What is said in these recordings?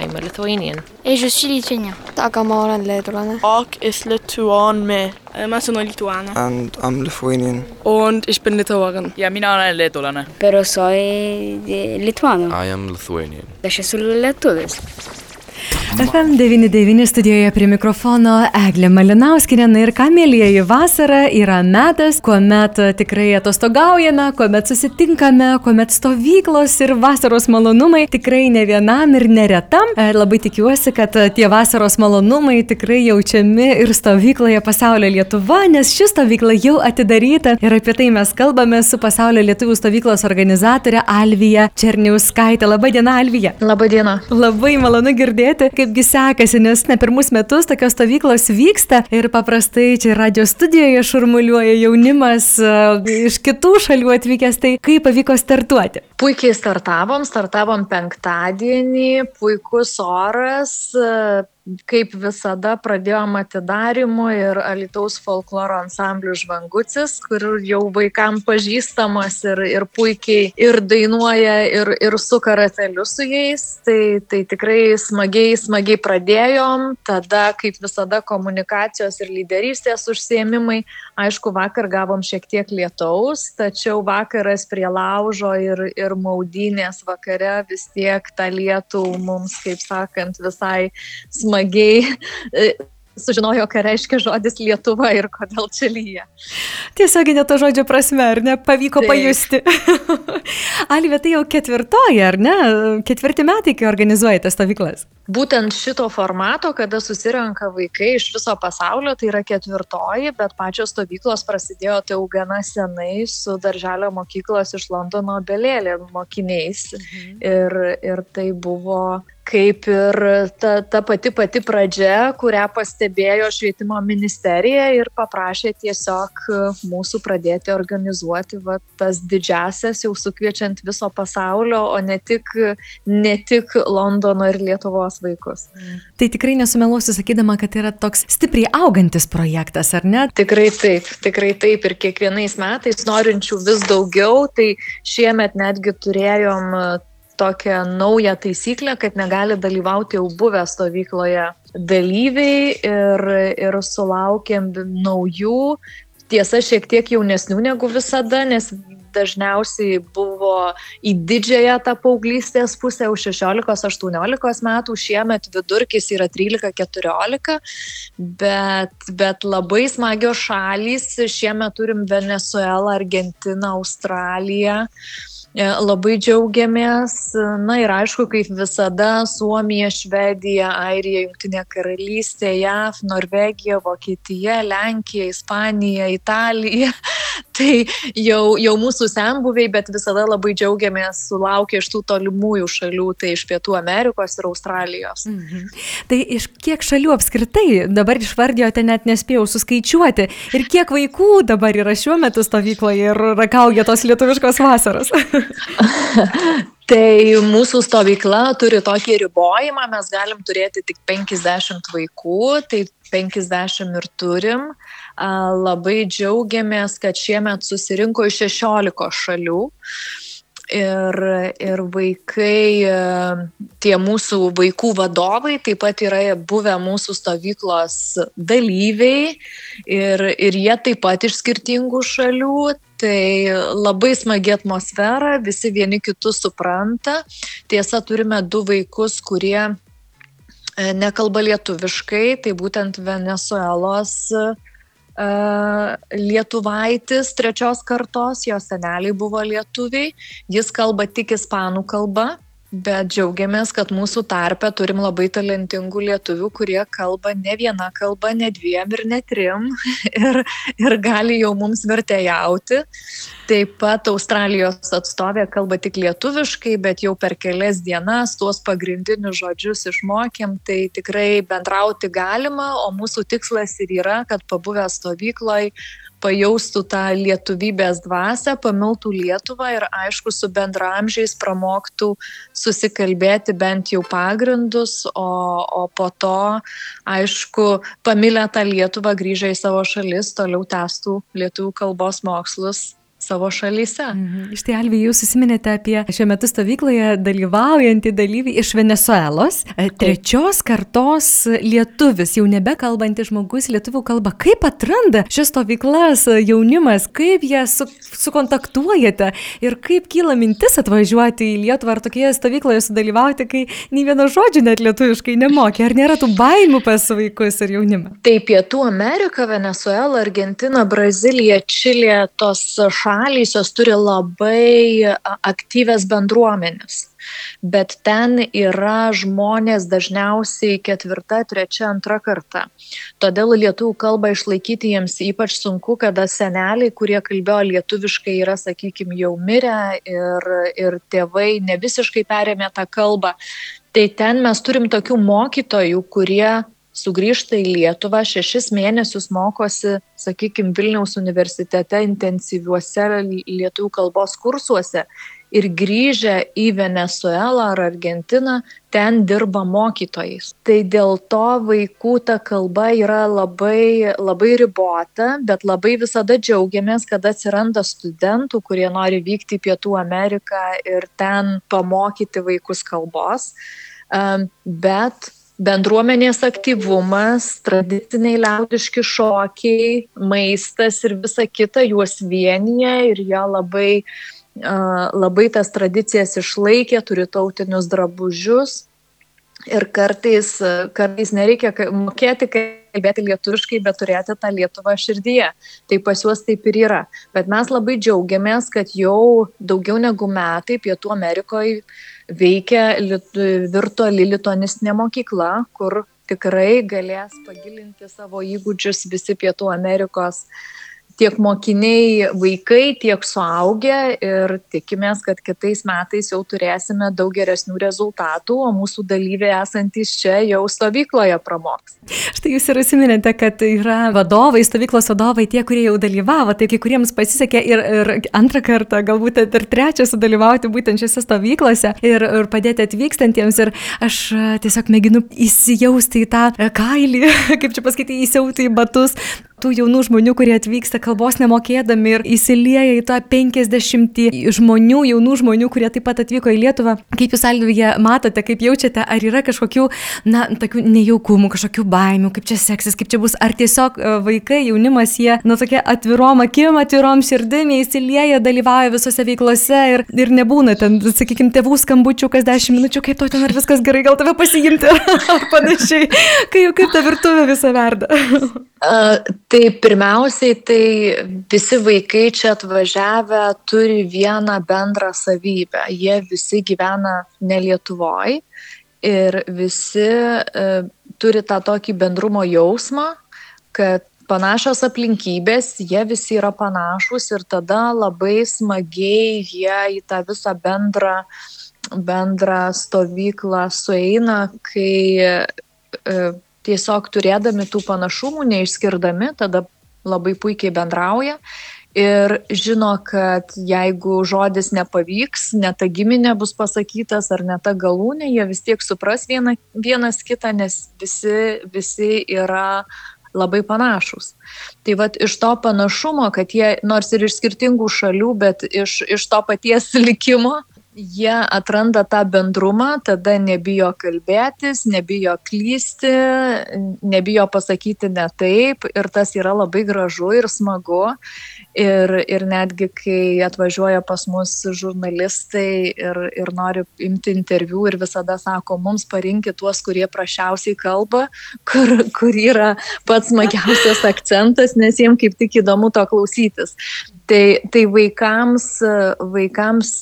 I'm a Lithuanian. Et je suis lituanien. aga äh, ma olen leedulane. Jag är lituan med. Ma sono lituana. And I'm Lithuanian. Und ich bin Litauerin. ja mina olen leedulane. Pero soy eh, lituano. I am Lithuanian. Aš esu lietuvis. FM99 studijoje prie mikrofono Eglė Malinauskinė. Na ir ką, mėlyjeji, vasara yra metas, kuomet tikrai atostogaujame, kuomet susitinkame, kuomet stovyklos ir vasaros malonumai tikrai ne vienam ir neretam. Ir labai tikiuosi, kad tie vasaros malonumai tikrai jaučiami ir stovykloje Pasaulio Lietuva, nes ši stovykla jau atidaryta ir apie tai mes kalbame su Pasaulio Lietuvų stovyklos organizatorė Alvija Černiauskaitė. Labadiena, Alvija. Labadiena. Labai malonu girdėti, kaipgi sekasi, nes ne pirmus metus tokios stovyklos vyksta ir paprastai čia radio studijoje šurmuliuoja jaunimas uh, iš kitų šalių atvykęs, tai kaip pavyko startuoti? Puikiai startavom, startavom penktadienį, puikus oras, kaip visada pradėjom atidarimų ir Alitaus folkloro ansamblių žvangucis, kur jau vaikams pažįstamas ir, ir puikiai ir dainuoja, ir, ir suka ratelius su jais. Tai, tai tikrai smagiai, smagiai pradėjom. Tada, kaip visada, komunikacijos ir lyderystės užsiemimai. Aišku, vakar gavom šiek tiek lietaus, tačiau vakaras prie laužo ir, ir maudynės vakare vis tiek tą lietų mums, kaip sakant, visai smagiai sužinojo, ką reiškia žodis Lietuva ir kodėl čia lyja. Tiesioginė to žodžio prasme, ar ne, pavyko Taip. pajusti. Alvė, tai jau ketvirtoji, ar ne? Ketvirti metai, kai organizuojate stovyklas. Būtent šito formato, kada susirenka vaikai iš viso pasaulio, tai yra ketvirtoji, bet pačios stovyklos prasidėjo tai jau gana senai su darželio mokyklos iš Londono belėlė mokiniais. Mhm. Ir, ir tai buvo kaip ir ta, ta pati pati pradžia, kurią pastebėjo švietimo ministerija ir paprašė tiesiog mūsų pradėti organizuoti va, tas didžiasias, jau sukviečiant viso pasaulio, o ne tik, ne tik Londono ir Lietuvos vaikus. Tai tikrai nesumeluosiu sakydama, kad yra toks stipriai augantis projektas, ar ne? Tikrai taip, tikrai taip ir kiekvienais metais norinčių vis daugiau, tai šiemet netgi turėjom tokią naują taisyklę, kad negali dalyvauti jau buvę stovykloje dalyviai ir, ir sulaukėm naujų, tiesa, šiek tiek jaunesnių negu visada, nes dažniausiai buvo į didžiąją tą paauglystės pusę už 16-18 metų, šiemet vidurkis yra 13-14, bet, bet labai smagios šalys, šiemet turim Venezuelą, Argentiną, Australiją. E, labai džiaugiamės. Na ir aišku, kaip visada, Suomija, Švedija, Airija, Junktinė karalystė, JAV, Norvegija, Vokietija, Lenkija, Ispanija, Italija. Tai jau, jau mūsų senbuviai, bet visada labai džiaugiamės sulaukę iš tų tolimųjų šalių, tai iš Pietų Amerikos ir Australijos. Mhm. Tai iš kiek šalių apskritai, dabar išvardėjote, net nespėjau suskaičiuoti, ir kiek vaikų dabar yra šiuo metu stovykloje ir rakauja tos lietuviškos vasaros? tai mūsų stovykla turi tokį ribojimą, mes galim turėti tik 50 vaikų, tai 50 ir turim. Labai džiaugiamės, kad šiemet susirinko iš 16 šalių ir, ir vaikai, tie mūsų vaikų vadovai taip pat yra buvę mūsų stovyklos dalyviai ir, ir jie taip pat iš skirtingų šalių. Tai labai smagi atmosfera, visi vieni kitus supranta. Tiesa, turime du vaikus, kurie e, nekalba lietuviškai, tai būtent Venezuelos uh, lietuvaitis trečios kartos, jo seneliai buvo lietuviai, jis kalba tik ispanų kalba, bet džiaugiamės, kad mūsų tarpe turim labai talentingų lietuvių, kurie kalba ne viena kalba, ne dviem ir ne trim ir, ir gali jau mums vertėjauti. Taip pat Australijos atstovė kalba tik lietuviškai, bet jau per kelias dienas tuos pagrindinius žodžius išmokėm, tai tikrai bendrauti galima, o mūsų tikslas ir yra, kad pabuvę stovykloje pajaustų tą lietuvybės dvasę, pamiltų Lietuvą ir aišku su bendramžiais pramoktų susikalbėti bent jau pagrindus, o, o po to, aišku, pamilę tą Lietuvą grįžę į savo šalis, toliau testų lietuvių kalbos mokslus savo šalyse. Mhm. Iš tai, Alvi, jūs susiminėte apie šiuo metu stovykloje dalyvaujantį dalyvį iš Venezuelos, e, trečios kartos lietuvis, jau nebekalbantis žmogus lietuvių kalba. Kaip atranda šias stovyklas jaunimas, kaip jie su, sukontaktuojate ir kaip kyla mintis atvažiuoti į Lietuvą ar tokioje stovykloje sudalyvauti, kai nei vieno žodžio net lietuviškai nemokė, ar nėra tų baimų pas vaikus ir jaunimą? Tai Pietų Amerika, Venezuela, Argentina, Brazilija, Čilė, tos šalys jos turi labai aktyves bendruomenės. Bet ten yra žmonės dažniausiai ketvirta, trečia, antra karta. Todėl lietuvių kalbą išlaikyti jiems ypač sunku, kada seneliai, kurie kalbėjo lietuviškai, yra, sakykime, jau mirę ir, ir tėvai ne visiškai perėmė tą kalbą. Tai ten mes turim tokių mokytojų, kurie sugrįžta į Lietuvą, šešis mėnesius mokosi, sakykime, Vilniaus universitete intensyviuose lietuvių kalbos kursuose ir grįžę į Venezuelą ar Argentiną, ten dirba mokytojais. Tai dėl to vaikų ta kalba yra labai, labai ribota, bet labai visada džiaugiamės, kad atsiranda studentų, kurie nori vykti į Pietų Ameriką ir ten pamokyti vaikus kalbos. Bet bendruomenės aktyvumas, tradiciniai liaudiški šokiai, maistas ir visa kita juos vienyje ir jie labai, labai tas tradicijas išlaikė, turi tautinius drabužius. Ir kartais, kartais nereikia mokėti kalbėti lietuviškai, bet turėti tą Lietuvą širdyje. Tai pas juos taip ir yra. Bet mes labai džiaugiamės, kad jau daugiau negu metai Pietų Amerikoje veikia virtuali lituanistinė mokykla, kur tikrai galės pagilinti savo įgūdžius visi Pietų Amerikos tiek mokiniai vaikai, tiek suaugę ir tikimės, kad kitais metais jau turėsime daug geresnių rezultatų, o mūsų dalyviai esantys čia jau stovykloje pramoks. Štai jūs ir įsiminėte, kad yra vadovai, stovyklos vadovai, tie, kurie jau dalyvavo, tai kai kuriems pasisekė ir, ir antrą kartą, galbūt ir trečią sudalyvauti būtent šiose stovyklose ir, ir padėti atvykstantiems. Ir aš tiesiog mėginu įsijausti į tą kailį, kaip čia pasakyti, įsiauti į batus tų jaunų žmonių, kurie atvyksta kalbos nemokėdami ir įsilieja į tą 50 žmonių, jaunų žmonių, kurie taip pat atvyko į Lietuvą. Kaip jūs, Alvija, matote, kaip jaučiate, ar yra kažkokių, na, tokių nejaukumų, kažkokių baimių, kaip čia seksis, kaip čia bus, ar tiesiog e, vaikai, jaunimas, jie, na, tokie atvirom akim, atvirom širdim, jie įsilieja, dalyvauja visose veiklose ir, ir nebūna ten, sakykime, tėvų skambučių kas 10 minučių, kaip to ten ar viskas gerai, gal tave pasiimti ar panašiai, kai jau kaip ta virtuvė visą verda. Tai pirmiausiai, tai visi vaikai čia atvažiavę turi vieną bendrą savybę. Jie visi gyvena ne Lietuvoje ir visi e, turi tą tokį bendrumo jausmą, kad panašios aplinkybės, jie visi yra panašus ir tada labai smagiai jie į tą visą bendrą, bendrą stovyklą sueina, kai e, tiesiog turėdami tų panašumų, neišskirdami, tada labai puikiai bendrauja ir žino, kad jeigu žodis nepavyks, ne ta giminė bus pasakytas ar ne ta galūnė, jie vis tiek supras viena, vienas kitą, nes visi, visi yra labai panašus. Tai vad iš to panašumo, kad jie nors ir iš skirtingų šalių, bet iš, iš to paties likimo, jie atranda tą bendrumą, tada nebijo kalbėtis, nebijo klysti, nebijo pasakyti ne taip ir tas yra labai gražu ir smagu. Ir, ir netgi, kai atvažiuoja pas mus žurnalistai ir, ir nori imti interviu ir visada sako, mums parinkit tuos, kurie prašiausiai kalba, kur, kur yra pats smagiausias akcentas, nes jiems kaip tik įdomu to klausytis. Tai, tai vaikams, vaikams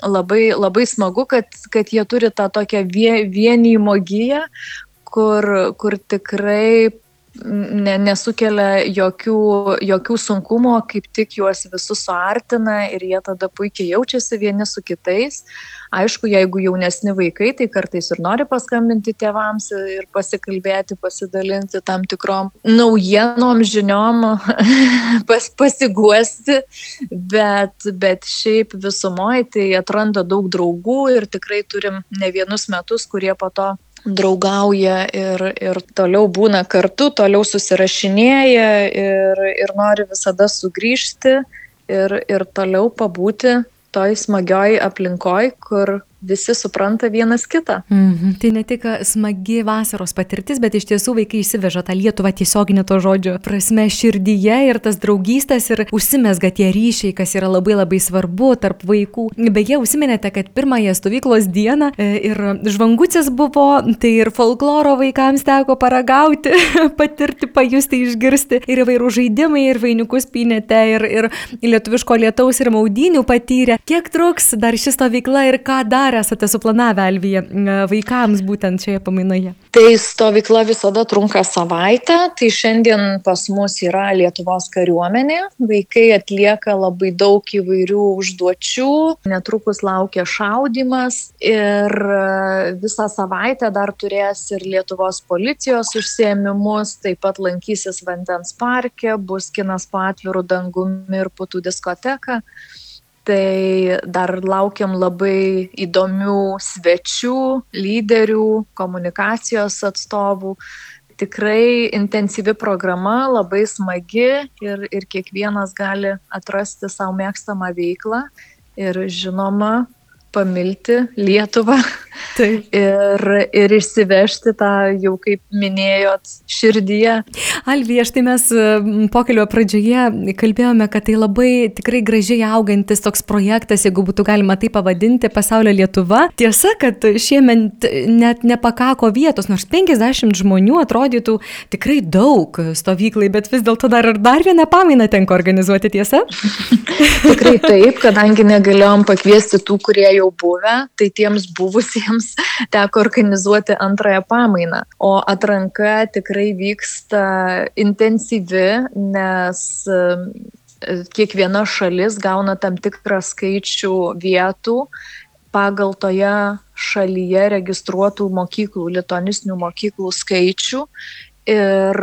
labai, labai smagu, kad, kad jie turi tą tokią vienijimo giją, kur, kur tikrai ne, nesukelia jokių, jokių sunkumų, kaip tik juos visus suartina ir jie tada puikiai jaučiasi vieni su kitais. Aišku, jeigu jaunesni vaikai, tai kartais ir nori paskambinti tėvams ir pasikalbėti, pasidalinti tam tikrom naujienom, žiniom, pas, pasiguosti, bet, bet šiaip visumoje tai atranda daug draugų ir tikrai turim ne vienus metus, kurie po to draugauja ir, ir toliau būna kartu, toliau susirašinėja ir, ir nori visada sugrįžti ir, ir toliau pabūti toj smagioj aplinkoj, kur visi supranta vienas kitą. Mhm. Tai ne tik smagi vasaros patirtis, bet iš tiesų vaikai įsiveža tą Lietuvą tiesioginį to žodžio prasme širdyje ir tas draugystės ir užsimesga tie ryšiai, kas yra labai labai svarbu tarp vaikų. Beje, užsiminėte, kad pirmąją stovyklos dieną e, ir žvangutis buvo, tai ir folkloro vaikams teko paragauti, patirti, pajusti, išgirsti ir įvairių žaidimai, ir vainikus pinėte, ir, ir lietuviško lietaus, ir maudinių patyrė. Kiek truks dar ši stovykla ir ką dar dar esate suplanavę Alvyje vaikams būtent šioje pamainoje? Tai stovykla visada trunka savaitę, tai šiandien pas mus yra Lietuvos kariuomenė, vaikai atlieka labai daug įvairių užduočių, netrukus laukia šaudimas ir visą savaitę dar turės ir Lietuvos policijos užsiemimus, taip pat lankysis vandens parke, bus kinas po atvirų dangumi ir putų diskoteka tai dar laukiam labai įdomių svečių, lyderių, komunikacijos atstovų. Tikrai intensyvi programa, labai smagi ir, ir kiekvienas gali atrasti savo mėgstamą veiklą. Ir žinoma, pamilti Lietuvą Taip. ir, ir išsivežti tą, jau kaip minėjot, širdyje. Alvija, štai mes pokelio pradžioje kalbėjome, kad tai labai tikrai gražiai augantis toks projektas, jeigu būtų galima tai pavadinti, pasaulio Lietuva. Tiesa, kad šiemet net nepakako vietos, nors 50 žmonių atrodytų tikrai daug stovyklai, bet vis dėlto dar ir dar vieną pamainą tenka organizuoti, tiesa? tikrai taip, kadangi negalėjom pakviesti tų, kurie jau buvę, tai tiems buvusiems teko organizuoti antrąją pamainą. O atranka tikrai vyksta intensyvi, nes kiekviena šalis gauna tam tikrą skaičių vietų pagal toje šalyje registruotų mokyklų, litonistinių mokyklų skaičių ir,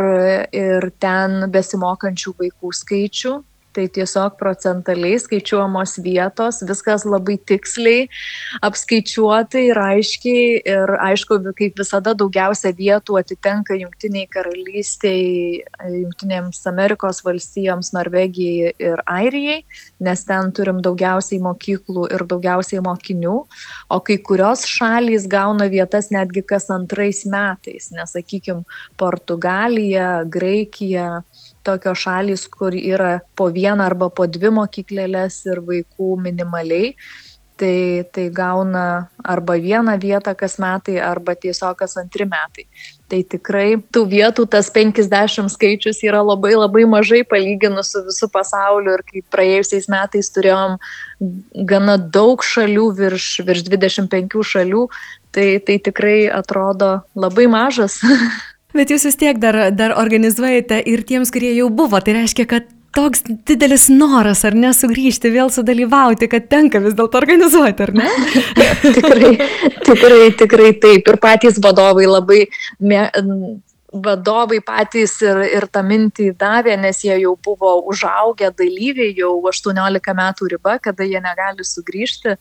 ir ten besimokančių vaikų skaičių tai tiesiog procentaliai skaičiuojamos vietos, viskas labai tiksliai apskaičiuota ir aiškiai ir aišku, kaip visada daugiausia vietų atitenka Junktiniai karalystiai, Junktinėms Amerikos valstijoms, Norvegijai ir Airijai, nes ten turim daugiausiai mokyklų ir daugiausiai mokinių, o kai kurios šalys gauna vietas netgi kas antrais metais, nesakykime, Portugalija, Graikija, tokios šalys, kur yra po vieną arba po dvi mokyklėlės ir vaikų minimaliai, tai, tai gauna arba vieną vietą kas metai, arba tiesiog kas antri metai. Tai tikrai tų vietų tas 50 skaičius yra labai labai mažai palyginus su visų pasauliu. Ir kaip praėjusiais metais turėjom gana daug šalių, virš, virš 25 šalių, tai, tai tikrai atrodo labai mažas Bet jūs vis tiek dar, dar organizuojate ir tiems, kurie jau buvo. Tai reiškia, kad toks didelis noras, ar ne, sugrįžti, vėl sudalyvauti, kad tenka vis dėlto organizuoti, ar ne? tikrai, tikrai, tikrai taip. Ir patys vadovai labai, mė, vadovai patys ir, ir tą mintį davė, nes jie jau buvo užaugę dalyviai, jau 18 metų riba, kada jie negali sugrįžti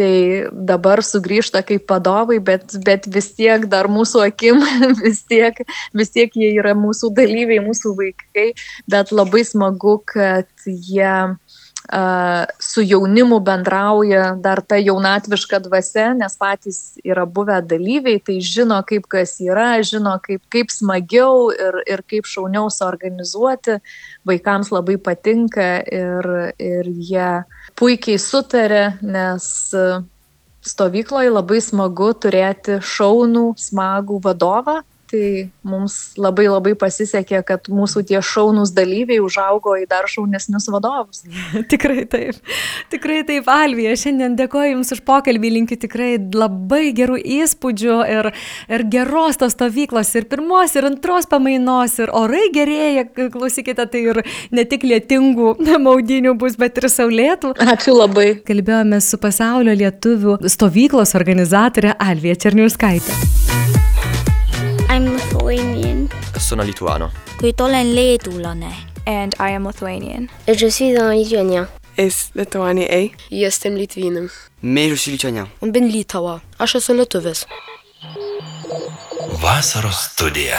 tai dabar sugrįžta kaip vadovai, bet, bet vis tiek dar mūsų akim, vis tiek, vis tiek jie yra mūsų dalyviai, mūsų vaikai, bet labai smagu, kad jie su jaunimu bendrauja dar ta jaunatviška dvasia, nes patys yra buvę dalyviai, tai žino, kaip kas yra, žino, kaip, kaip smagiau ir, ir kaip šauniau suorganizuoti. Vaikams labai patinka ir, ir jie puikiai sutarė, nes stovykloje labai smagu turėti šaunų, smagų vadovą, tai mums labai labai pasisekė, kad mūsų tie šaunus dalyviai užaugo į dar šaunesnius vadovus. tikrai taip, tikrai taip, Alvija, šiandien dėkoju Jums už pokalbį, linkiu tikrai labai gerų įspūdžių ir, ir geros tos stovyklos, ir pirmos, ir antros pamainos, ir orai gerėja, klausykite, tai ir ne tik lietingų maudinių bus, bet ir saulėtų. Ačiū labai. Kalbėjome su pasaulio lietuvių stovyklos organizatorė Alvija Černiuskaitė. Sono lituano. Kuid olen leedulane. And I am Lithuanian. Et je suis un lituanien. Es Lituania A. Jestem Litvinam. Mais je suis lituanien. Un ben Litava. Aš esu lietuvis. Vasaros studija.